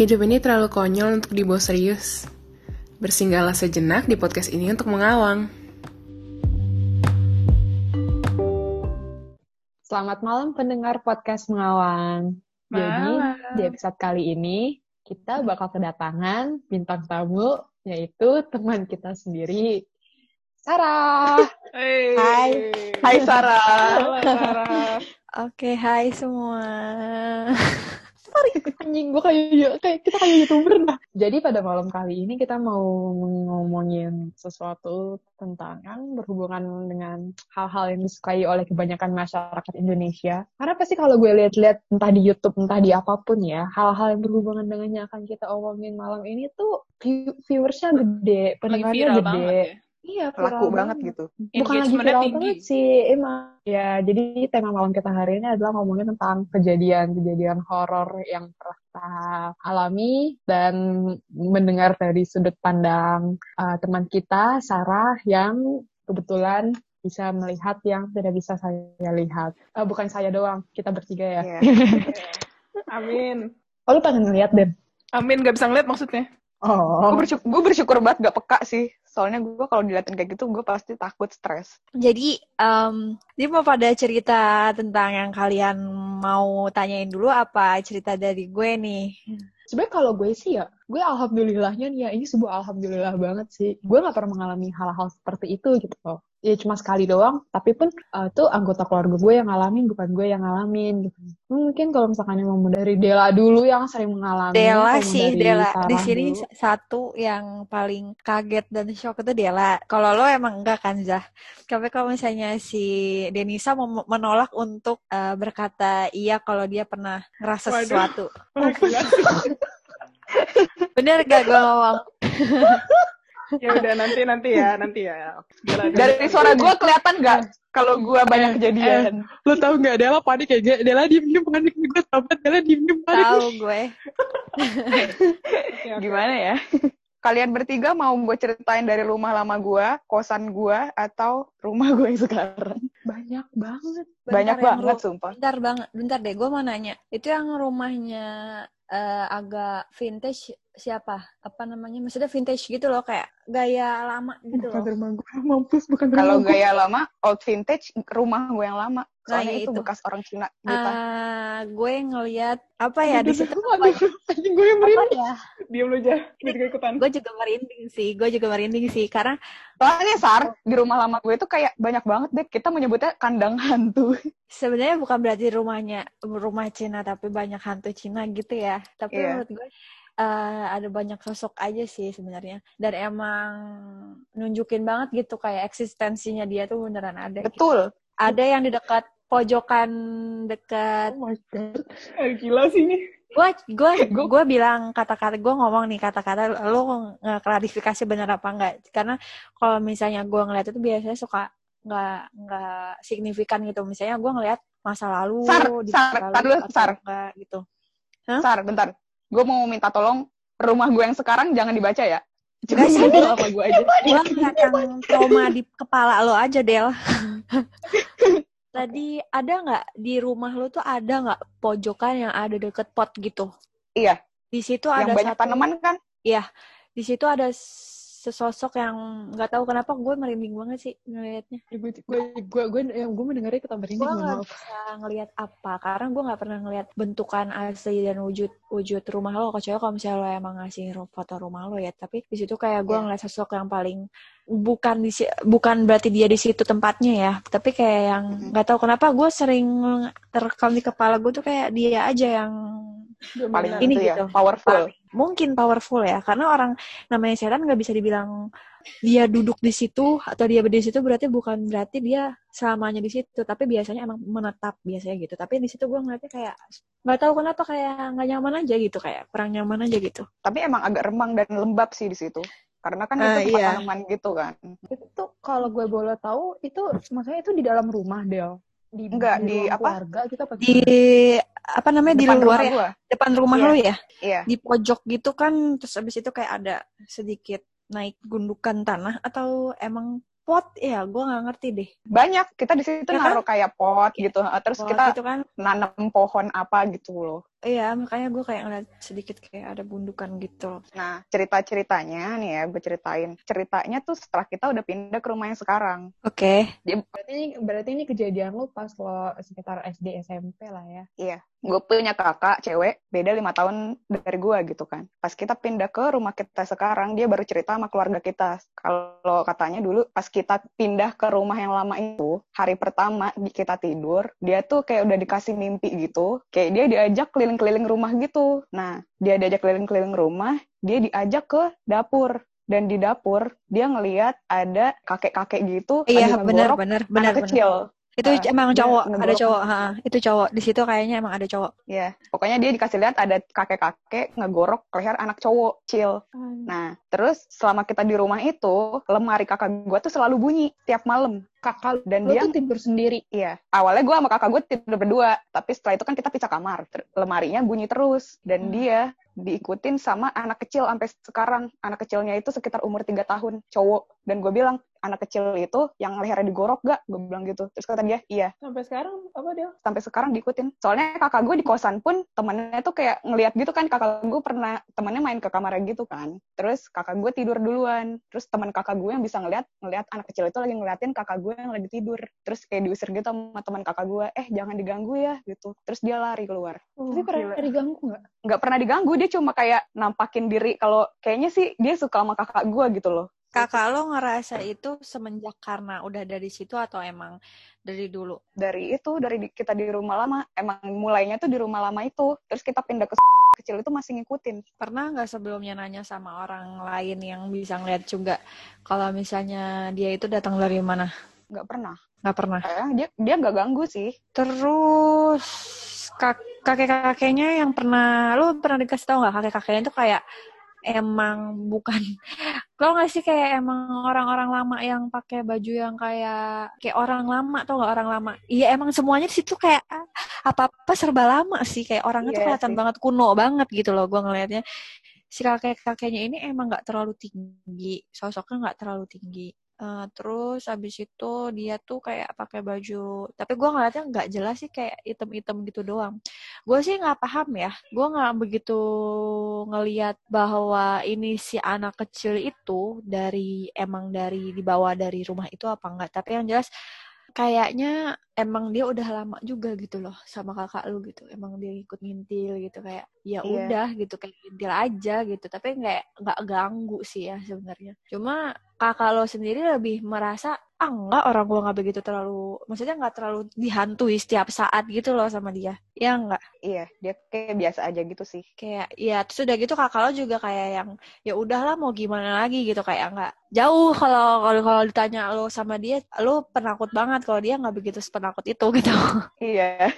Hidup ini terlalu konyol untuk dibawa serius. Bersinggahlah sejenak di podcast ini untuk mengawang. Selamat malam pendengar podcast Mengawang. Jadi Malam. di episode kali ini kita bakal kedatangan bintang tamu yaitu teman kita sendiri Sarah. Hai. Hai Sarah. Oke, hai semua. Anjing gue kayak kayak kita kayak youtuber dah. Jadi pada malam kali ini kita mau ngomongin sesuatu tentang yang berhubungan dengan hal-hal yang disukai oleh kebanyakan masyarakat Indonesia. Karena pasti kalau gue lihat-lihat entah di YouTube entah di apa pun ya, hal-hal yang berhubungan dengan yang akan kita omongin malam ini tuh view- viewersnya gede, pendengarnya gede. banget ya. Iya, laku viral banget gitu. bukan lagi viral tinggi. banget sih emang ya jadi tema malam kita hari ini adalah ngomongin tentang kejadian-kejadian horor yang pernah kita alami dan mendengar dari sudut pandang uh, teman kita Sarah yang kebetulan bisa melihat yang tidak bisa saya lihat Eh, bukan saya doang kita bertiga ya Iya. Amin. oh lu pengen ngeliat Den Amin gak bisa ngeliat maksudnya. Oh Gue bersyukur, gue bersyukur banget gak peka sih. Soalnya gue kalau diliatin kayak gitu, gue pasti takut stres. Jadi, em dia mau pada cerita tentang yang kalian mau tanyain dulu apa cerita dari gue nih? Sebenarnya kalau gue sih ya, gue alhamdulillahnya nih ya, ini sebuah alhamdulillah banget sih. Gue gak pernah mengalami hal-hal seperti itu gitu loh. Ya cuma sekali doang, tapi pun eh, tuh anggota keluarga gue yang ngalamin, bukan gue yang ngalamin gitu. Mungkin kalau misalkan yang mau dari Dela dulu yang sering mengalami. Dela sih, Dela. Di sini dulu. satu yang paling kaget dan shock itu Dela. Kalau lo emang enggak kan, Zah? Tapi kalau misalnya si Denisa mau menolak untuk eh, berkata iya kalau dia pernah ngerasa Waduh. sesuatu. Gila. Bener gak gue ngomong? ya udah nanti nanti ya nanti ya. Gila, Dari suara gue kelihatan gak kalau gue banyak Eh, kejadian? Lo tau gak Dela panik kayak gak? Dela diem-diem panik. Gue banget Dela diem-diem panik. Tahu gue. Oke, oke. Gimana ya? Kalian bertiga mau gue ceritain dari rumah lama gue, kosan gue, atau rumah gue yang sekarang? Banyak banget. Bentar, Banyak banget, ru- sumpah. Bentar banget, bentar deh, gue mau nanya. Itu yang rumahnya eh, agak vintage siapa? Apa namanya? Maksudnya vintage gitu loh, kayak gaya lama gitu Bukan loh. rumah gue, mampus. Bukan Kalau rumah gaya lama, old vintage, rumah gue yang lama. Soalnya Nah, itu itu. bekas orang Cina buta. Ah, gue ngeliat apa ya di situ Aduh, aduh, anjing gue yang apa merinding. ya? Diam lu aja. Gue juga ikutan. Gue juga merinding sih, gue juga merinding sih karena Soalnya Sar, di rumah lama gue itu kayak banyak banget deh. Kita menyebutnya kandang hantu. sebenarnya bukan berarti rumahnya rumah Cina tapi banyak hantu Cina gitu ya. Tapi Iya. menurut gue eh, ada banyak sosok aja sih sebenarnya dan emang nunjukin banget gitu kayak eksistensinya dia tuh beneran ada. gitu. Betul. Ada yang di dekat pojokan dekat Oh my god. Eh, gila sih ini. gue gue gue bilang kata-kata gue ngomong nih kata-kata lo klarifikasi bener apa enggak karena kalau misalnya gue ngeliat itu biasanya suka nggak nggak signifikan gitu misalnya gue ngeliat masa lalu Sar, di Sar, masa lalu dulu, atau Sar. enggak gitu Hah? Sar, bentar. Gue mau minta tolong rumah gue yang sekarang jangan dibaca ya. Enggak sih, Cuma Del. sama gue aja. gue ngeliat yang trauma di kepala lo aja Del tadi ada nggak di rumah lo tuh ada nggak pojokan yang ada deket pot gitu Iya, di situ yang ada banyak satu tanaman kan? di situ ada sesosok yang nggak tahu kenapa gue merinding banget sih ngelihatnya. Gue gue gue gue yang gue mendengarnya kita merinding gue nggak bisa ngelihat apa karena gue nggak pernah ngelihat bentukan asli dan wujud wujud rumah lo. Kecuali kalau misalnya lo emang ngasih foto rumah lo ya tapi di situ kayak gue Iya. ngeliat sosok yang paling bukan di bukan berarti dia di situ tempatnya ya tapi kayak yang nggak tahu kenapa gue sering terekam di kepala gue tuh kayak dia aja yang Paling Ini itu ya, gitu. powerful. mungkin powerful ya karena orang namanya setan nggak bisa dibilang dia duduk di situ atau dia berdiri di situ berarti bukan berarti dia selamanya di situ tapi biasanya emang menetap biasanya gitu tapi di situ gue ngeliatnya kayak nggak tahu kenapa kayak nggak nyaman aja gitu kayak kurang nyaman aja gitu Tapi emang agak remang dan lembab sih di situ. Karena kan Ah, itu tempat iya. tanaman gitu kan. itu kalau gue boleh tahu itu maksudnya itu di dalam rumah Del di Enggak, di ruang apa? keluarga gitu apa di apa namanya di Depan luar rumah ya gua. depan rumah Iya. lo ya Iya. di pojok gitu kan terus abis itu kayak ada sedikit naik gundukan tanah atau emang pot ya gue nggak ngerti deh Banyak. Kita di situ Ya kan? naruh kayak pot gitu. Terus Pot kita gitu kan nanam pohon apa gitu loh. Iya makanya gue kayak ngeliat sedikit kayak ada bundukan gitu Nah, cerita-ceritanya nih ya, gue ceritain. Ceritanya tuh setelah kita udah pindah ke rumah yang sekarang. oke Berarti ini, berarti ini kejadian lu pas lo sekitar SD SMP lah ya. Iya, gue punya kakak cewek, beda lima tahun dari gue gitu kan. Pas kita pindah ke rumah kita sekarang, dia baru cerita sama keluarga kita. Kalau katanya dulu pas kita pindah ke rumah yang lama itu, hari pertama di- kita tidur, dia tuh kayak udah dikasih mimpi gitu. Kayak dia diajak keliling-keliling rumah gitu. Nah, dia diajak keliling-keliling rumah, dia diajak ke dapur. Dan di dapur, dia ngeliat ada kakek-kakek gitu, iya benar anak benar kecil. Itu Ah, emang cowok ada cowok ha, itu cowok di situ kayaknya emang ada cowok Ya, pokoknya dia dikasih lihat ada kakek-kakek ngegorok leher anak cowok, chill. Nah, terus selama kita di rumah itu, lemari kakak gue tuh selalu bunyi tiap malam. Kakak Dan lu dia, tuh tidur sendiri. iya, awalnya gue sama kakak gue tidur berdua, tapi setelah itu kan kita pisah kamar. Lemarinya bunyi terus, dan dia diikutin sama anak kecil sampai sekarang. Anak kecilnya itu sekitar umur 3 tahun, cowok. Dan gue bilang, anak kecil itu yang lehernya digorok gak? Gue bilang gitu. Terus kata dia, iya. Sampai sekarang apa dia? sampai sekarang diikutin. Soalnya kakak gue di kosan pun temennya tuh kayak ngeliat gitu kan kakak gue pernah temennya main ke kamarnya gitu kan. Terus kakak gue tidur duluan. Terus teman kakak gue yang bisa ngeliat ngeliat anak kecil itu lagi ngeliatin kakak gue yang lagi tidur. Terus kayak diusir gitu sama teman kakak gue, eh jangan diganggu ya gitu. Terus dia lari keluar. Tapi pernah diganggu nggak? Nggak pernah diganggu, dia cuma kayak nampakin diri kalau kayaknya sih dia suka sama kakak gue gitu loh. kakak lo ngerasa itu semenjak karena udah dari situ atau emang dari dulu Dari itu, dari di- kita di rumah lama, emang mulainya tuh di rumah lama itu. Terus kita pindah ke kecil itu masih ngikutin. pernah nggak sebelumnya nanya sama orang lain yang bisa ngeliat juga kalau misalnya dia itu datang dari mana Nggak pernah. nggak pernah Eh, dia dia nggak ganggu sih. terus kak kakek kakeknya yang pernah lu pernah dikasih tau nggak kakek kakeknya itu kayak emang bukan kalau nggak sih kayak emang orang-orang lama yang pakai baju yang kayak kayak orang lama tau nggak orang lama? Iya emang semuanya di situ kayak apa apa serba lama sih. Kayak orangnya tuh Iya kelihatan sih. banget kuno banget gitu loh gua ngelihatnya si kakek kakeknya ini emang nggak terlalu tinggi sosoknya nggak terlalu tinggi Eh, terus habis itu dia tuh kayak pakai baju tapi gua ngeliatnya nggak jelas sih kayak item-item gitu doang. Gue sih nggak paham ya gue nggak begitu ngeliat bahwa ini si anak kecil itu dari emang dari dibawa dari rumah itu apa enggak tapi yang jelas kayaknya emang dia udah lama juga gitu loh sama kakak lu gitu. Emang dia ikut ngintil gitu kayak ya Iya. udah gitu kayak ngintil aja gitu. Tapi nggak nggak ganggu sih ya sebenarnya. Cuma kakak lo sendiri lebih merasa ah enggak orang gua nggak begitu terlalu maksudnya nggak terlalu dihantui setiap saat gitu loh sama dia ya enggak Iya, dia kayak biasa aja gitu sih. kayak ya terus udah gitu kakak lo juga kayak yang ya udahlah mau gimana lagi gitu kayak nggak jauh kalau kalau kalau ditanya lo sama dia lo penakut banget kalau dia nggak begitu sepenakut itu gitu Iya.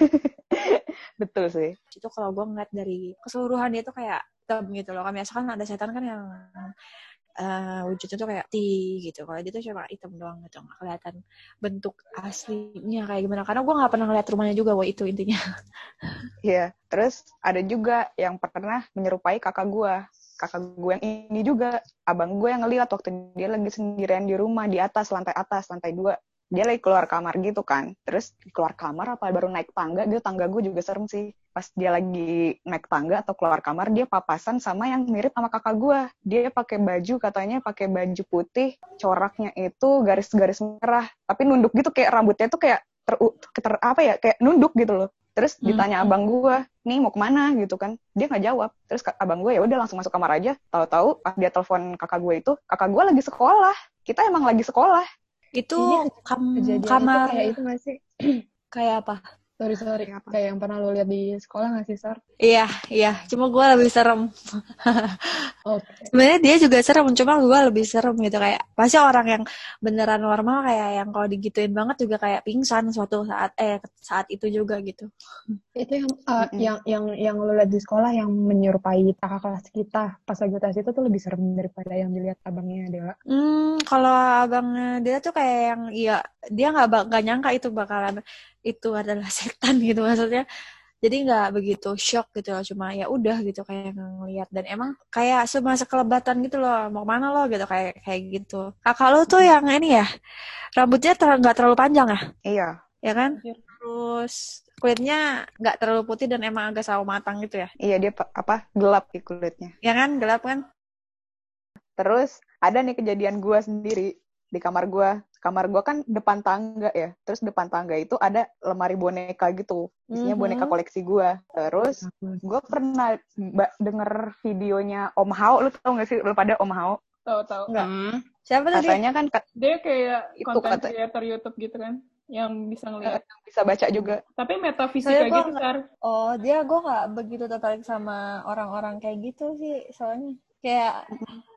Betul sih. itu kalau gue ngeliat dari keseluruhan dia tuh kayak hitam gitu loh kan biasa kan ada setan kan yang eh, wujudnya tuh kayak ti gitu kalau dia tuh cuma hitam doang gitu nggak kelihatan bentuk aslinya kayak gimana karena gue nggak pernah ngeliat rumahnya juga wah itu intinya Iya. Terus ada juga yang pernah menyerupai kakak gua. Kakak gue yang ini juga, abang gue yang ngeliat waktu dia lagi sendirian di rumah di atas lantai atas lantai dua. Dia lagi keluar kamar gitu kan. Terus keluar kamar apa baru naik tangga, dia tangga gue juga serem sih. Pas dia lagi naik tangga atau keluar kamar, dia papasan sama yang mirip sama kakak gue. Dia pakai baju katanya pakai baju putih, coraknya itu garis-garis merah, tapi nunduk gitu kayak rambutnya tuh kayak ter, ter apa ya kayak nunduk gitu loh. Terus Hmm. ditanya abang gue, nih mau ke mana gitu kan? Dia nggak jawab. Terus abang gue ya udah langsung masuk kamar aja. Tahu-tahu pas dia telepon kakak gue itu, kakak gue lagi sekolah. Kita emang lagi sekolah. Itu Iya, kam- Kejadian itu kamar kayak itu nggak sih? kayak apa Sorry, sorry. Kayak apa? Kayak yang pernah lo lihat di sekolah nggak sih, Sar? Iya, iya. Cuma gue lebih serem. Oke. Sebenarnya dia juga serem, cuma gue lebih serem gitu kayak pasti orang yang beneran normal kayak yang kalau digituin banget juga kayak pingsan suatu saat eh saat itu juga gitu. Itu yang, uh, Mm-mm. yang yang yang lo lihat di sekolah yang menyerupai kakak kelas kita pas lagi tes itu tuh lebih serem daripada yang dilihat abangnya Dewa. Hmm, kalau abangnya dia tuh kayak yang iya dia nggak nggak nyangka itu bakalan itu adalah setan gitu maksudnya. Jadi nggak begitu shock gitu loh, cuma ya udah gitu kayak ngeliat dan emang kayak semasa kelebatan gitu loh, mau ke mana lo gitu kayak kayak gitu. Kakak lo tuh yang ini ya, rambutnya ter- nggak terlalu panjang ya? Iya. ya kan? Terus kulitnya nggak terlalu putih dan emang agak sawo matang gitu ya Iya dia pa- apa gelap di kulitnya. ya kan gelap kan Terus ada nih kejadian gua sendiri di kamar gua. Kamar gua kan depan tangga ya. Terus depan tangga itu ada lemari boneka gitu. Isinya Mhm. boneka koleksi gua. Terus gua pernah denger videonya Om Hao. Lu tau gak sih lu pada Om Hao? Tahu-tahu. Nggak. Hmm. siapa tadi Katanya kan kat- Dia kayak Itu konten kata- creator YouTube gitu kan, yang bisa ngeliat. bisa baca juga. Tapi metafisika gitu, Sar. oh dia gue nggak begitu tertarik sama orang-orang kayak gitu sih soalnya kayak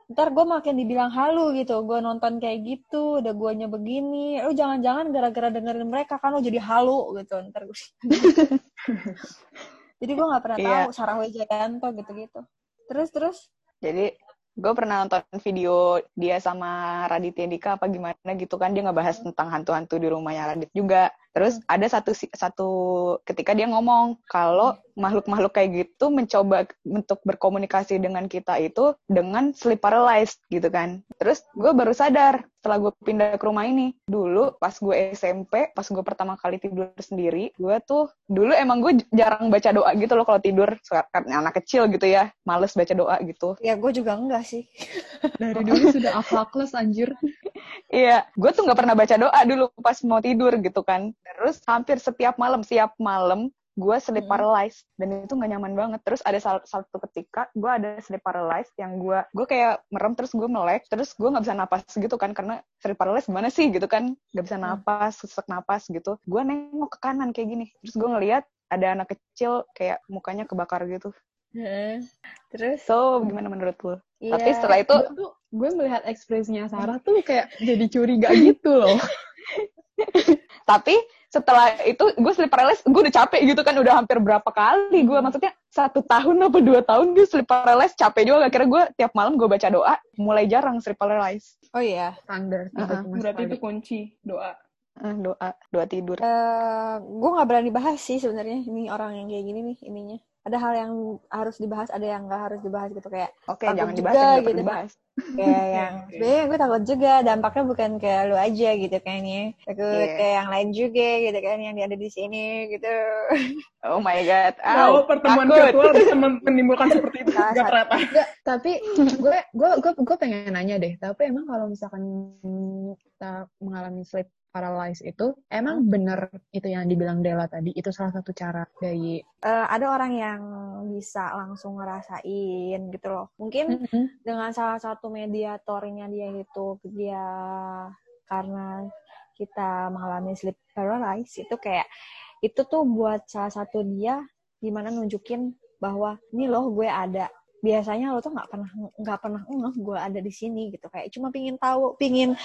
ntar gue makin dibilang halu gitu. Gue nonton kayak gitu udah guanya begini. Lu jangan-jangan gara-gara dengerin mereka kan lu jadi halu gitu. Ntar gue jadi gue nggak pernah Iya. tahu Sarah Wijayanto gitu-gitu. Terus terus? Jadi gue pernah nonton video dia sama Raditya Dika apa gimana gitu kan. Dia ngebahas tentang hantu-hantu di rumahnya Radit juga. Terus ada satu satu ketika dia ngomong kalau makhluk-makhluk kayak gitu mencoba untuk berkomunikasi dengan kita itu dengan sleep paralyzed gitu kan. Terus gue baru sadar setelah gue pindah ke rumah ini. Dulu pas gue SMP, pas gue pertama kali tidur sendiri, gue tuh dulu emang gue jarang baca doa gitu loh kalau tidur karena anak kecil gitu ya, males baca doa gitu. ya gue juga enggak sih Dari dulu sudah akhlakles anjir. Iya, gue tuh nggak pernah baca doa dulu pas mau tidur gitu kan. Terus hampir setiap malam, setiap malam gue sleep Hmm. paralyzed dan itu nggak nyaman banget. Terus ada satu ketika gue ada sleep paralyzed yang gue gue kayak merem terus gue melek terus gue nggak bisa napas gitu kan karena sleep paralyzed gimana sih gitu kan nggak bisa napas sesak napas gitu. Gue nengok ke kanan kayak gini terus gue ngeliat ada anak kecil kayak mukanya kebakar gitu. Heeh. terus So gimana menurut lo? iya Tapi setelah itu Gue tuh gue melihat ekspresinya Sarah tuh kayak jadi curiga gitu loh. tapi setelah itu gue sleep paralysis gue udah capek gitu kan udah hampir berapa kali gue maksudnya satu tahun apa dua tahun gue sleep paralysis capek juga akhirnya gue tiap malam gue baca doa mulai jarang sleep paralysis oh iya Standar. gitu Uh-uh. sama Berarti itu kunci doa. Eh, doa doa tidur Eh, gue nggak berani bahas sih sebenarnya ini orang yang kayak gini nih ininya ada hal yang harus dibahas ada yang nggak harus dibahas gitu kayak oke takut jangan juga dibahas gitu. dibahas kayak yang sebenarnya gue takut juga dampaknya bukan kayak lu aja gitu kan ya takut kayak yang lain juga gitu kan yang ada di sini gitu oh my god Tahu Au, pertemuan takut. virtual bisa men- menimbulkan seperti itu. Nah, Gak ternyata. Enggak, tapi gue gue gue gue pengen nanya deh. Tapi emang kalau misalkan kita mengalami sleep paralysis itu, emang bener itu yang dibilang Dela tadi, itu salah satu cara dari Eh, ada orang yang bisa langsung ngerasain gitu loh. Mungkin dengan salah satu mediatornya dia itu dia karena kita mengalami sleep paralysis itu kayak itu tuh buat salah satu dia gimana nunjukin bahwa ini loh gue ada biasanya lo tuh nggak pernah nggak pernah ngeh gue ada di sini gitu kayak cuma pingin tahu pingin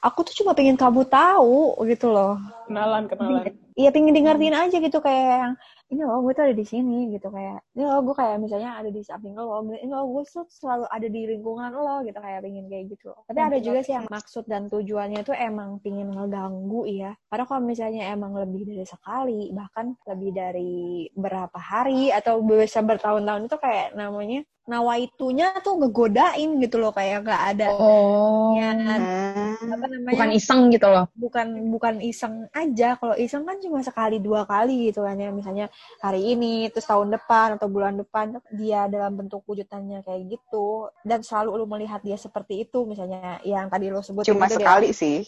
aku tuh cuma pingin kamu tahu gitu loh Kenalan, kenalan. Iya pingin di ngertiin aja gitu kayak yang ini loh gue tuh ada di sini gitu kayak ini loh gue kayak misalnya ada di samping lo ini loh gue tuh selalu ada di lingkungan lo gitu kayak pingin kayak gitu loh. tapi ada juga sih yang maksud dan tujuannya tuh emang pingin ngeganggu ya karena kalau misalnya emang lebih dari sekali bahkan lebih dari berapa hari atau bisa bertahun-tahun itu kayak namanya nawaitunya tuh ngegodain gitu loh kayak nggak ada oh. ya Hmm. apa namanya? Bukan iseng gitu loh. bukan bukan iseng aja. Kalau iseng kan cuma sekali dua kali gitu kan ya. Misalnya hari ini terus tahun depan atau bulan depan dia dalam bentuk wujudannya kayak gitu. Dan selalu lu melihat dia seperti itu misalnya yang tadi lo sebut cuma sekali sih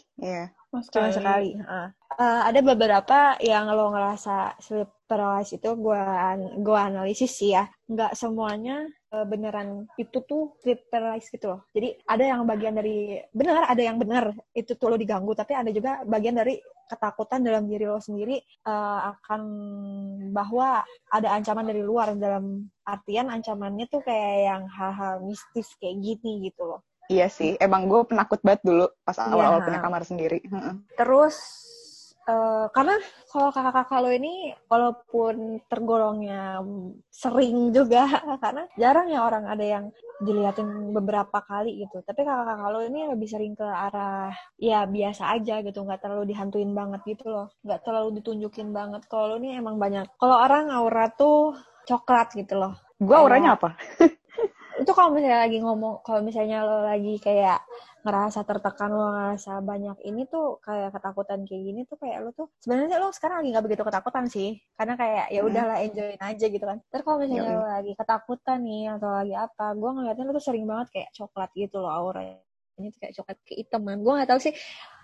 iya Mas cuma sekali heeh. Eh, ada beberapa yang lo ngerasa sleep paralysis itu gua gua analisis sih ya. Nggak semuanya eh, beneran itu tuh sleep paralysis gitu loh. Jadi ada yang bagian dari benar ada yang benar itu tuh lo diganggu tapi ada juga bagian dari ketakutan dalam diri lo sendiri eh, akan bahwa ada ancaman dari luar. Dalam artian ancamannya tuh kayak yang hal-hal mistis kayak gini gitu loh iya sih emang gue penakut banget dulu pas Iya. awal-awal punya kamar sendiri. Terus eh, karena kalau kakak-kakak lo ini walaupun tergolongnya sering juga karena jarang ya orang ada yang dilihatin beberapa kali gitu. Tapi kakak-kakak lo ini lebih sering ke arah ya biasa aja gitu, nggak terlalu dihantuin banget gitu loh, nggak terlalu ditunjukin banget. Kalau lo ini emang banyak. Kalau orang aura tuh coklat gitu loh. gue auranya apa itu kalau misalnya lagi ngomong kalau misalnya lo lagi kayak ngerasa tertekan lo ngerasa banyak ini tuh kayak ketakutan kayak gini tuh kayak lo tuh sebenarnya lo sekarang lagi nggak begitu ketakutan sih karena kayak ya Hmm. udahlah enjoyin aja gitu kan terus kalau misalnya Yoi. lo lagi ketakutan nih atau lagi apa gue ngeliatnya lo tuh sering banget kayak coklat gitu loh auranya ini tuh kayak coklat keitaman gue nggak tahu sih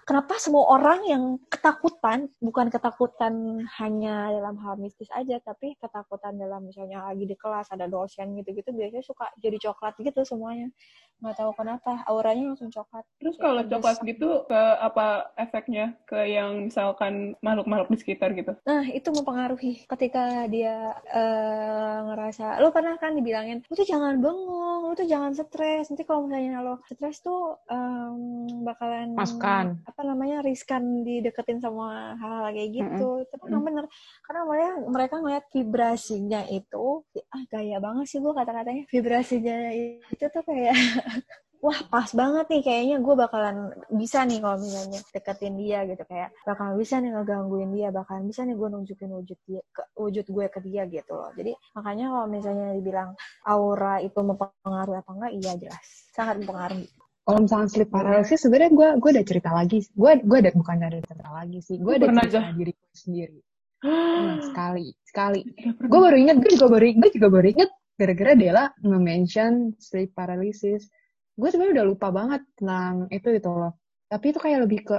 kenapa semua orang yang ketakutan bukan ketakutan hanya dalam hal mistis aja tapi ketakutan dalam misalnya lagi di kelas ada dosen gitu-gitu biasanya suka jadi coklat gitu semuanya nggak tahu kenapa auranya langsung coklat Terus kalau Kayak coklat gitu ke apa efeknya ke yang misalkan makhluk-makhluk di sekitar gitu? Nah, itu mempengaruhi ketika dia eh, ngerasa, lo pernah kan dibilangin, lo tuh jangan bengong, lo tuh jangan stres. Nanti kalau misalnya lo stres tuh em, bakalan Masukkan. Apa namanya riskan dideketin sama hal-hal kayak gitu. Tapi Mm-mm. emang bener, karena mereka mereka ngeliat vibrasinya itu, ah gaya banget sih gue kata-katanya. Vibrasinya itu tuh kayak wah pas banget nih. Kayaknya gue bakalan bisa nih kalau misalnya deketin dia gitu. Kayak bakalan bisa nih ngegangguin dia. Bakalan bisa nih gue nunjukin wujud dia ke, wujud gue ke dia gitu loh. Jadi makanya kalau misalnya dibilang aura itu mempengaruhi apa enggak iya jelas. Sangat mempengaruhi Kalau misalnya sleep paralysis, sebenarnya gue gue ada cerita lagi. Gue gue ada bukan ada cerita lagi sih. Gue ada cerita aja? diri gue sendiri. Pernah, sekali, sekali. Gue baru inget, gue juga baru gue juga baru inget gara-gara Dela nge-mention sleep paralysis. Gue sebenarnya udah lupa banget tentang itu gitu loh. Tapi itu kayak lebih ke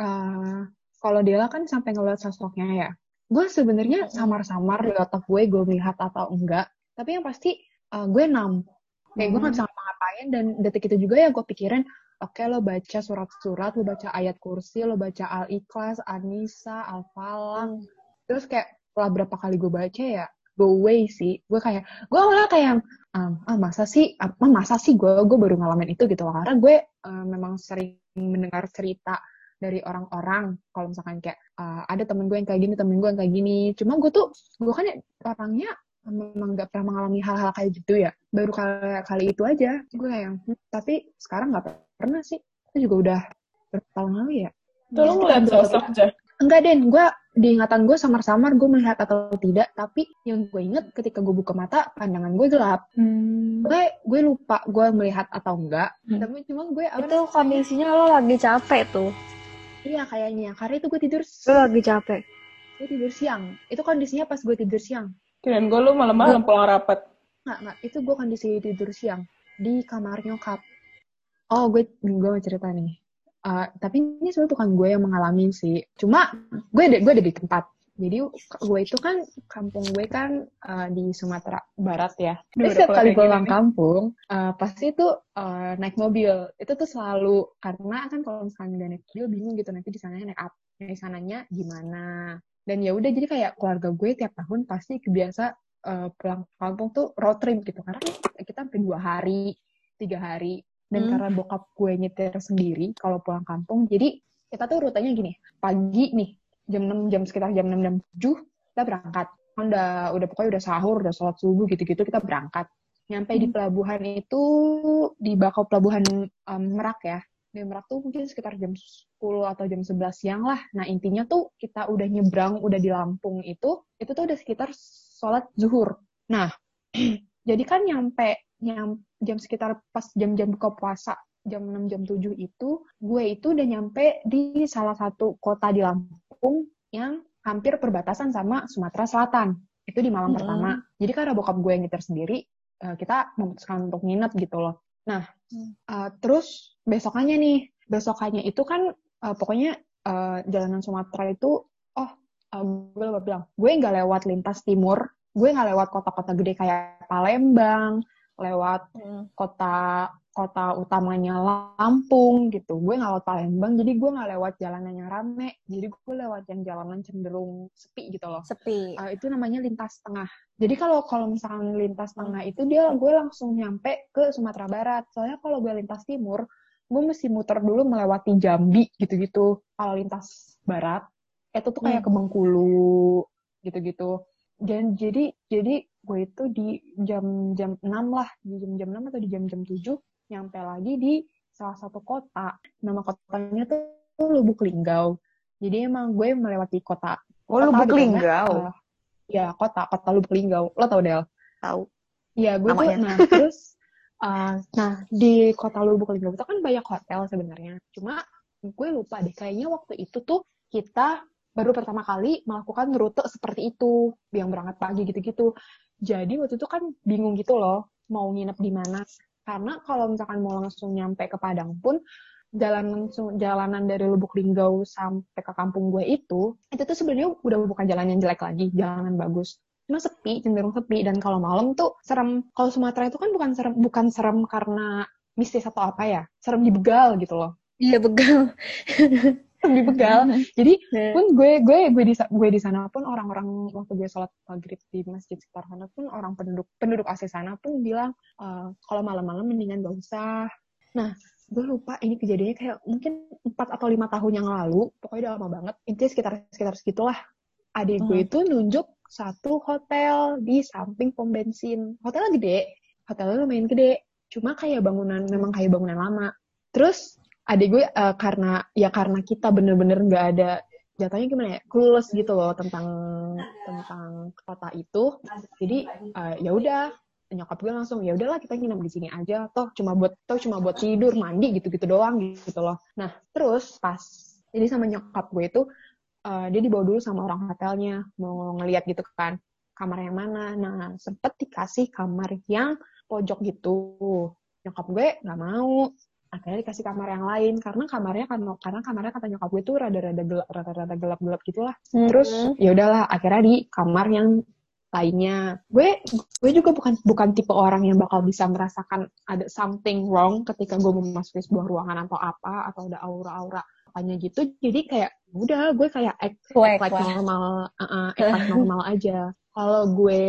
eh, kalau Dela kan sampai ngeliat sosoknya ya. Gue sebenarnya samar-samar di otak gue gue melihat atau enggak. Tapi yang pasti eh, gue numb. Kayak gue gak bisa ngapa-ngapain dan detik itu juga ya gue pikirin Oke, lo baca surat-surat, lo baca ayat kursi, lo baca Al-Ikhlas, An-Nisa, Al-Falaq, terus kayak setelah berapa kali gue baca ya go away sih. Gue kayak gue malah kayak um, ah masa sih ah masa sih gue gue baru ngalamin itu gitu loh. Karena gue eh, memang sering mendengar cerita dari orang-orang. Kalau misalkan kayak ah, ada temen gue yang kayak gini temen gue yang kayak gini. Cuma gue tuh gue kan orangnya memang gak pernah mengalami hal-hal kayak gitu ya baru kali kali itu aja gue kayak yang "Hmm, tapi sekarang nggak pernah sih itu juga udah berapa tahun lalu ya Tolong ngeliat sosok aja. Enggak, Den. Gue di ingatan gue samar-samar gue melihat atau tidak. Tapi yang gue inget ketika gue buka mata, pandangan gue gelap. Hmm. Gue gue lupa gue melihat atau enggak. Hmm. Tapi cuma gue itu kondisinya lo lagi capek tuh Iya kayaknya. Karena itu gue tidur lo lagi capek gue tidur siang. Itu kondisinya pas gue tidur siang. Kirain gue lu malam-malam pulang rapat. Enggak, enggak. Itu gue kondisi tidur siang di kamar nyokap. Oh, gue gue mau cerita nih. Eh, tapi ini sebenarnya bukan gue yang mengalami sih. Cuma gue ada, gue ada di tempat. Jadi gue itu kan kampung gue kan eh, di Sumatera Barat ya. Udah setiap kalau kali kayak pulang kampung, eh, pasti tuh eh, naik mobil. Itu tuh selalu karena kan kalau misalnya udah naik mobil bingung gitu nanti di sananya naik apa, di sananya gimana. Dan ya udah jadi kayak keluarga gue tiap tahun pasti kebiasa eh, pulang kampung tuh road trip gitu karena kita sampai dua hari, tiga hari. Dan Hmm. karena bokap gue nyetir sendiri kalau pulang kampung, jadi kita tuh rutenya gini, pagi nih jam 6 jam sekitar jam 6 jam 7 kita berangkat. Kan udah udah pokoknya udah sahur, udah sholat subuh gitu-gitu kita berangkat. Nyampe di pelabuhan itu di bakau pelabuhan em, Merak ya. Di Merak tuh mungkin sekitar jam 10 atau jam 11 siang lah. Nah, intinya tuh kita udah nyebrang, udah di Lampung itu, itu tuh udah sekitar sholat zuhur. Nah, jadi kan nyampe nyam, jam sekitar pas jam-jam buka puasa jam 6 jam 7 itu gue itu udah nyampe di salah satu kota di Lampung yang hampir perbatasan sama Sumatera Selatan itu di malam Mm-mm. pertama jadi karena bokap gue yang nyetir sendiri eh, kita memutuskan untuk nginep gitu loh nah Hmm. eh, terus besokannya nih besokannya itu kan eh, pokoknya eh, jalanan Sumatera itu oh eh, gue lupa bilang gue nggak lewat lintas timur gue nggak lewat kota-kota gede kayak Palembang lewat kota kota utamanya Lampung gitu. Gue nggak lewat Palembang, jadi gue nggak lewat jalanan yang rame. Jadi gue lewat yang jalanan cenderung sepi gitu loh. sepi Eh, itu namanya lintas tengah. Jadi kalau kalau misalkan lintas tengah itu dia gue langsung nyampe ke Sumatera Barat. Soalnya kalau gue lintas timur, gue mesti muter dulu melewati Jambi gitu-gitu. Kalau lintas barat, itu tuh kayak ke Bengkulu gitu-gitu. Dan jadi jadi gue itu di jam-jam 6 lah, di jam-jam 6 atau di jam-jam 7 nyampe lagi di salah satu kota. Nama kotanya tuh, tuh Lubuk Linggau. Jadi emang gue melewati kota Oh, Kota Lubuk Linggau. eh, ya kota kota Lubuk Linggau lo tau Del Tahu. Iya gue tuh Namanya. nah terus Uh, nah, di kota Lubuk Linggau itu kan banyak hotel sebenarnya. Cuma gue lupa deh, kayaknya waktu itu tuh kita baru pertama kali melakukan rute seperti itu, yang berangkat pagi gitu-gitu. Jadi waktu itu kan bingung gitu loh, mau nginep di mana. Karena kalau misalkan mau langsung nyampe ke Padang pun, jalan langsung jalanan dari Lubuk Linggau sampai ke kampung gue itu, itu tuh sebenarnya udah bukan jalan yang jelek lagi, jalanan bagus. Cuma sepi, cenderung sepi. Dan kalau malam tuh serem. Kalau Sumatera itu kan bukan serem, bukan serem karena mistis atau apa ya. Serem dibegal gitu loh. Iya begal. Serem dibegal. Jadi pun gue gue gue di gue di sana pun orang-orang waktu gue sholat maghrib di masjid sekitar sana pun orang penduduk penduduk asli sana pun bilang e, kalau malam-malam mendingan gak usah. Nah gue lupa ini kejadiannya kayak mungkin empat atau lima tahun yang lalu pokoknya udah lama banget intinya sekitar sekitar segitulah. Adik gue itu nunjuk satu hotel di samping pom bensin. Hotelnya gede hotelnya lumayan gede. Cuma kayak bangunan memang kayak bangunan lama. Terus adik gue uh, karena ya karena kita bener-bener nggak ada jatuhnya gimana ya clueless gitu loh tentang tentang kota itu. Jadi uh, ya udah nyokap gue langsung ya udahlah kita nginep di sini aja. Toh cuma buat toh cuma buat tidur mandi gitu-gitu doang gitu loh. Nah terus pas jadi sama nyokap gue itu uh, dia dibawa dulu sama orang hotelnya mau ngeliat gitu kan kamar yang mana. Nah sempet dikasih kamar yang pojok gitu. Nyokap gue nggak mau akhirnya dikasih kamar yang lain karena kamarnya kan karena kamarnya kata nyokap gue tuh rada-rada gelap rada-rada gelap-gelap gitulah mm -hmm. terus ya udahlah akhirnya di kamar yang lainnya. Gue gue juga bukan bukan tipe orang yang bakal bisa merasakan ada something wrong ketika gue memasuki sebuah ruangan atau apa atau ada aura-aura apanya gitu. Jadi kayak udah gue kayak act, act like normal, uh, uh, act like normal aja. Kalau gue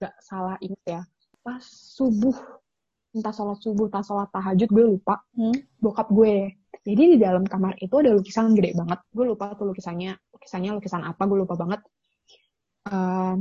nggak salah ingat ya, pas subuh entah sholat subuh, entah sholat tahajud, gue lupa. Hmm? Bokap gue. Jadi di dalam kamar itu ada lukisan gede banget. Gue lupa tuh lukisannya. Lukisannya lukisan apa, gue lupa banget uh,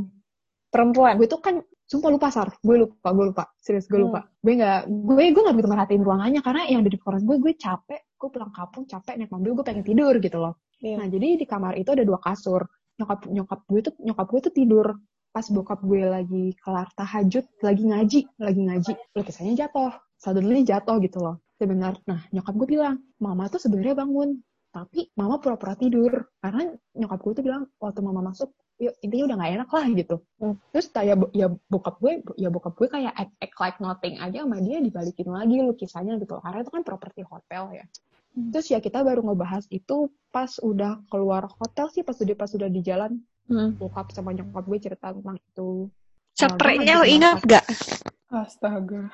perempuan gue tuh kan sumpah lupa sar gue lupa gue lupa serius gue lupa hmm. gue nggak gue gue nggak begitu merhatiin ruangannya karena yang ada di pikiran gue gue capek gue pulang kampung capek naik mobil gue pengen tidur gitu loh yeah. nah jadi di kamar itu ada dua kasur nyokap nyokap gue tuh nyokap gue tuh tidur pas bokap gue lagi kelar tahajud lagi ngaji lagi ngaji lukisannya jatuh suddenly jatuh gitu loh. Sebenarnya nah nyokap gue bilang mama tuh sebenarnya bangun tapi mama pura-pura tidur. Karena nyokap gue tuh bilang waktu mama masuk yuk intinya udah gak enak lah gitu. Hmm. terus kayak ya bokap gue ya bokap gue kayak act, act like nothing aja sama dia dibalikin lagi lukisannya gitu karena itu kan properti hotel ya. Hmm. terus ya kita baru ngebahas itu pas udah keluar hotel sih pas udah pas udah di jalan hmm. bokap sama nyokap gue cerita tentang itu Spraynya lo ingat gak? Astaga.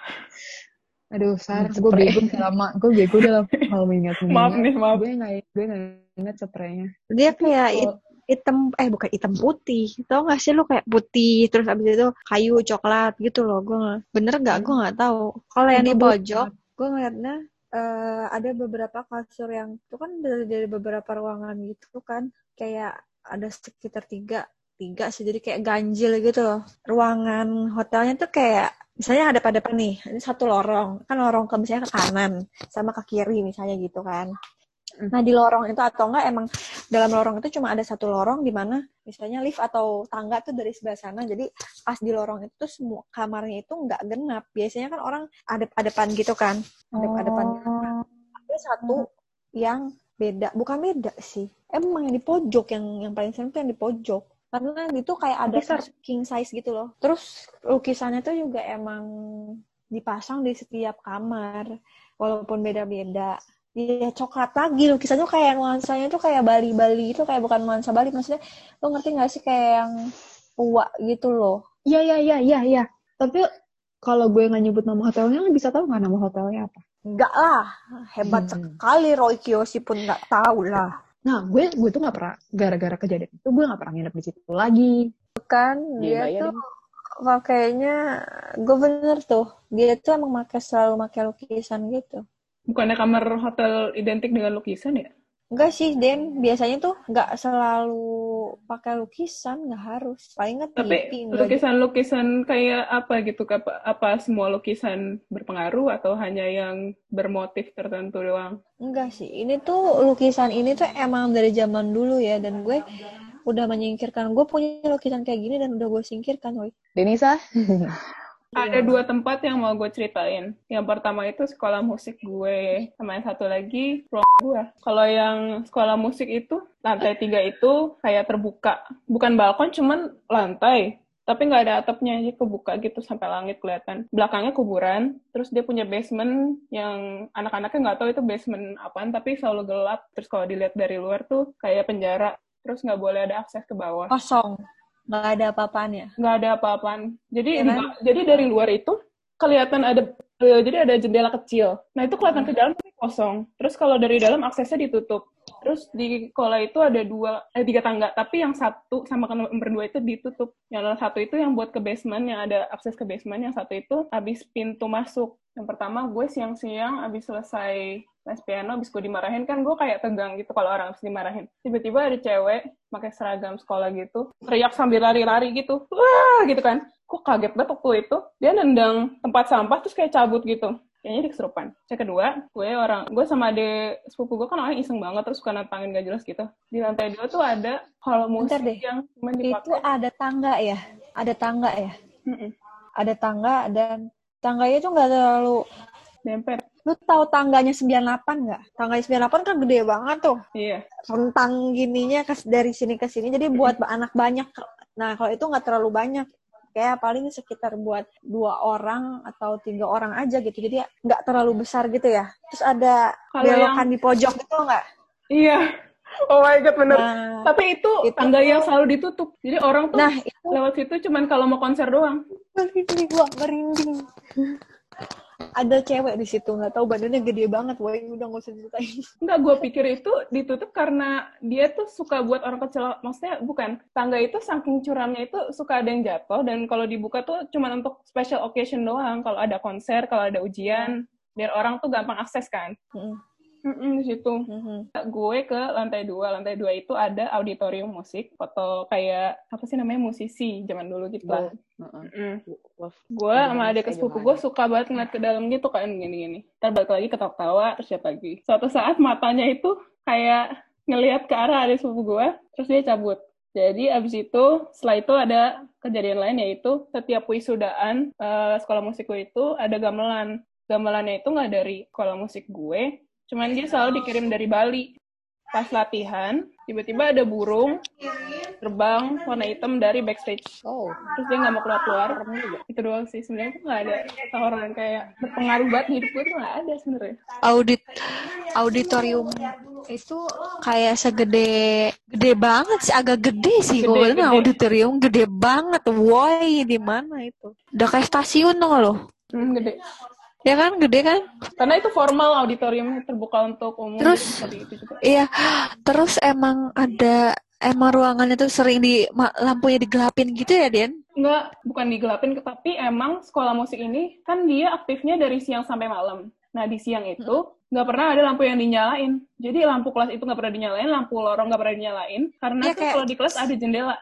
Aduh, Sar, gue bego lama. Gue bego dalam hal mengingat Maaf nih, maaf. Gue gak, gue gak inget spraynya. Dia kayak hitam eh bukan hitam putih tau gak sih lu kayak putih terus abis itu kayu coklat gitu loh gue bener gak gue nggak tahu kalau yang di pojok gue ngeliatnya uh, ada beberapa kasur yang itu kan dari, dari beberapa ruangan gitu kan kayak ada sekitar tiga tiga sih jadi kayak ganjil gitu loh ruangan hotelnya tuh kayak misalnya ada pada nih ini satu lorong kan lorong ke misalnya ke kanan sama ke kiri misalnya gitu kan Nah di lorong itu atau enggak emang dalam lorong itu cuma ada satu lorong di mana misalnya lift atau tangga tuh dari sebelah sana. Jadi pas di lorong itu semua kamarnya itu enggak genap. Biasanya kan orang ada depan gitu kan, ada depan. Oh. Ada satu yang beda, bukan beda sih. Emang yang di pojok yang yang paling sering tuh yang di pojok. Karena itu kayak ada king size gitu loh. Terus lukisannya tuh juga emang dipasang di setiap kamar, walaupun beda-beda. Iya coklat lagi. Lukisannya kayak nuansanya tuh kayak Bali-Bali itu kayak bukan nuansa Bali. Maksudnya lo ngerti gak sih kayak yang tua gitu loh? Iya iya iya iya iya. Tapi kalau gue nggak nyebut nama hotelnya lo bisa tahu nggak nama hotelnya apa Enggak lah. Hebat hmm. sekali Roy Kiyoshi pun nggak tahu lah. Nah gue gue tuh nggak pernah gara-gara kejadian itu gue nggak pernah nginep di situ lagi. Kan dia ya, tuh pakainya gue bener tuh. Dia tuh emang pakai selalu pakai lukisan gitu. Bukannya kamar hotel identik dengan lukisan ya? Enggak sih, Den. Biasanya tuh nggak selalu pakai lukisan, nggak harus. Paling nggak Tapi lukisan-lukisan kayak apa gitu? Apa, apa semua lukisan berpengaruh atau hanya yang bermotif tertentu doang? Enggak sih. Ini tuh lukisan ini tuh emang dari zaman dulu ya. Dan gue udah menyingkirkan. Gue punya lukisan kayak gini dan udah gue singkirkan, woy. Denisa? Ada dua tempat yang mau gue ceritain. Yang pertama itu sekolah musik gue, sama yang satu lagi ruang gue. Kalau yang sekolah musik itu, lantai tiga itu kayak terbuka. Bukan balkon, cuman lantai. Tapi nggak ada atapnya, aja kebuka gitu sampai langit kelihatan. Belakangnya kuburan, terus dia punya basement yang anak-anaknya nggak tahu itu basement apaan, tapi selalu gelap. Terus kalau dilihat dari luar tuh kayak penjara. Terus nggak boleh ada akses ke bawah. Kosong. Nggak ada apa-apaan ya? nggak ada apa-apaan. Jadi di- kan? jadi dari luar itu kelihatan ada eh, jadi ada jendela kecil. Nah itu kelihatan ke dalam tapi kosong. Terus kalau dari dalam aksesnya ditutup. Terus di kola itu ada dua eh tiga tangga, tapi yang satu sama ke nomor dua itu ditutup. Yang satu itu yang buat ke basement, yang ada akses ke basement. Yang satu itu habis pintu masuk. Yang pertama gue siang-siang habis selesai les piano, habis gue dimarahin kan gue kayak tegang gitu kalau orang habis dimarahin. Tiba-tiba ada cewek pakai seragam sekolah gitu, teriak sambil lari-lari gitu, wah gitu kan. Kok kaget banget waktu itu. Dia nendang tempat sampah terus kayak cabut gitu. Kayaknya dia kesurupan. Cek kedua, gue orang, gue sama ade sepupu gue kan orangnya iseng banget terus suka nantangin gak jelas gitu. Di lantai dua tuh ada hal musik Bentar deh. yang cuma Itu dipakai. ada tangga ya? Ada tangga ya? Mm-mm. Ada tangga dan tangganya tuh nggak terlalu Dempet. Lu tahu tangganya 98 nggak? Tangganya 98 kan gede banget tuh. Iya. Rentang gininya ke, dari sini ke sini. Jadi buat anak banyak. Nah, kalau itu nggak terlalu banyak. Kayak paling sekitar buat dua orang atau tiga orang aja gitu. Jadi nggak terlalu besar gitu ya. Terus ada Kalau belokan di pojok itu nggak? Iya. Oh my god, bener. Nah, Tapi itu, Itu tangga yang selalu ditutup. Jadi orang tuh nah itu lewat situ cuman kalau mau konser doang. merinding gua merinding. Ada cewek di situ nggak tahu badannya gede banget. Wah, udah nggak usah ceritain. Enggak, gue pikir itu ditutup karena dia tuh suka buat orang kecil. Maksudnya bukan. Tangga itu saking curamnya itu suka ada yang jatuh. Dan kalau dibuka tuh cuma untuk special occasion doang. Kalau ada konser, kalau ada ujian. Biar orang tuh gampang akses kan. Mm-mm, di situ. Mhm. Gue ke lantai dua. Lantai dua itu ada auditorium musik. Foto kayak, apa sih namanya, musisi zaman dulu gitu lah. Mm-mm. gue sama adik sepupu gue suka banget ngeliat ke dalam gitu kan gini-gini. Ntar balik lagi ketawa-tawa, terus siapa lagi. Suatu saat matanya itu kayak ngelihat ke arah adik sepupu gue, terus dia cabut. Jadi abis itu, setelah itu ada kejadian lain yaitu setiap wisudaan eh, sekolah musik gue itu ada gamelan. Gamelannya itu nggak dari sekolah musik gue, cuman dia selalu dikirim dari Bali. Pas latihan, tiba-tiba ada burung terbang warna hitam dari backstage. Oh, terus dia nggak mau keluar keluar itu doang sih. Sebenarnya tuh nggak ada orang yang kayak berpengaruh banget hidup gue tuh nggak ada sebenarnya. Audit auditorium itu kayak segede gede banget sih. Agak gede sih Gede, gue bilang auditorium gede banget. Woi di mana itu? Udah kayak stasiun dong lo? Hmm, gede ya kan? Gede kan? Karena itu formal auditorium terbuka untuk umum Terus? itu juga. iya. Terus emang ada emang ruangannya tuh sering di lampunya digelapin gitu ya Den nggak bukan digelapin tapi emang sekolah musik ini kan dia aktifnya dari siang sampai malam. Nah di siang itu nggak pernah ada lampu yang dinyalain. Jadi lampu kelas itu nggak pernah dinyalain lampu lorong nggak pernah dinyalain karena kayak- kalau di kelas ada jendela.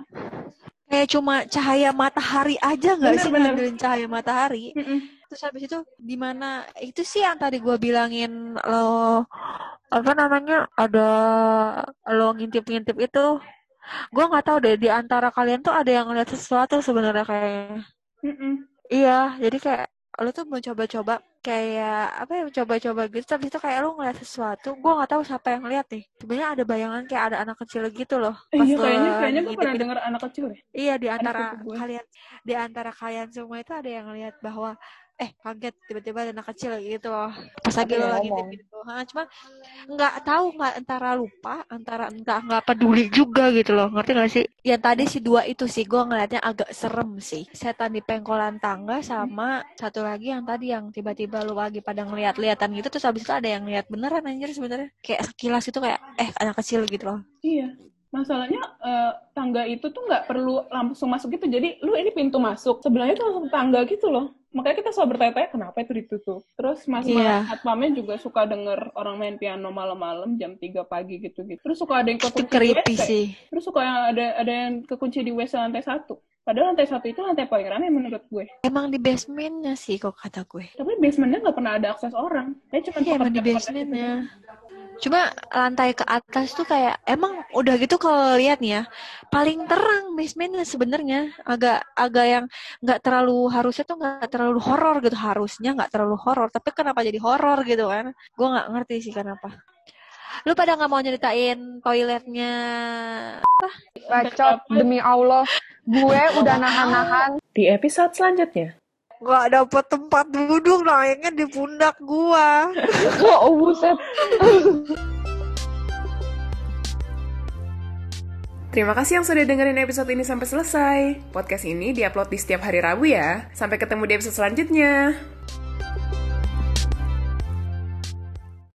Kayak cuma cahaya matahari aja nggak sih bener. cahaya matahari? Mm-mm. Terus habis itu di mana itu sih yang tadi gua bilangin lo apa namanya ada lo ngintip-ngintip itu gua nggak tahu deh di antara kalian tuh ada yang ngeliat sesuatu sebenarnya kayaknya Mm-mm. iya jadi kayak lo tuh mau coba-coba kayak apa ya coba-coba gitu tapi itu kayak lo ngeliat sesuatu gua nggak tahu siapa yang ngeliat nih sebenarnya ada bayangan kayak ada anak kecil gitu loh Eh, pas iya kayaknya kayaknya gue pernah dengar anak kecil deh Iya di antara gue. kalian di antara kalian semua itu ada yang lihat bahwa eh kaget tiba-tiba ada anak kecil gitu loh. Pas lagi lo yang lagi gitu. Ha, cuma nggak tahu nggak antara lupa antara entah nggak peduli juga gitu loh. Ngerti gak sih? Yang tadi si dua itu sih gue ngeliatnya agak serem sih. Setan di pengkolan tangga sama satu lagi yang tadi yang tiba-tiba lu lagi pada ngeliat-liatan gitu terus habis itu ada yang lihat beneran anjir sebenarnya. Kayak sekilas itu kayak eh anak kecil gitu loh. Iya. Masalahnya eh, tangga itu tuh nggak perlu langsung masuk gitu. Jadi lu ini pintu masuk. Sebelahnya tuh langsung tangga gitu loh. Makanya kita selalu bertanya-tanya kenapa itu ditutup. Terus mas Iya. satpamnya juga suka denger orang main piano malam-malam jam 3 pagi gitu-gitu. Terus suka ada yang kekunci di WC. sih Terus suka yang ada ada yang kekunci di WC lantai satu. Padahal lantai satu itu lantai paling ramai menurut gue. emang di basementnya sih kok kata gue Tapi basementnya nggak pernah ada akses orang. Kayak cuma Iya emang di basementnya. Cuma lantai ke atas tuh kayak emang udah gitu kalau lihat nih ya paling terang basementnya sebenarnya agak agak yang nggak terlalu harusnya tuh nggak terlalu horor gitu harusnya nggak terlalu horor tapi kenapa jadi horor gitu kan? Gue nggak ngerti sih kenapa. Lu pada nggak mau nyeritain toiletnya Bacot demi Allah. Gue udah nahan-nahan. Di episode selanjutnya. Nggak dapet tempat duduk naiknya di pundak gua. Oh, buset. Terima kasih yang sudah dengerin episode ini sampai selesai. Podcast ini diupload di setiap hari Rabu ya. Sampai ketemu di episode selanjutnya.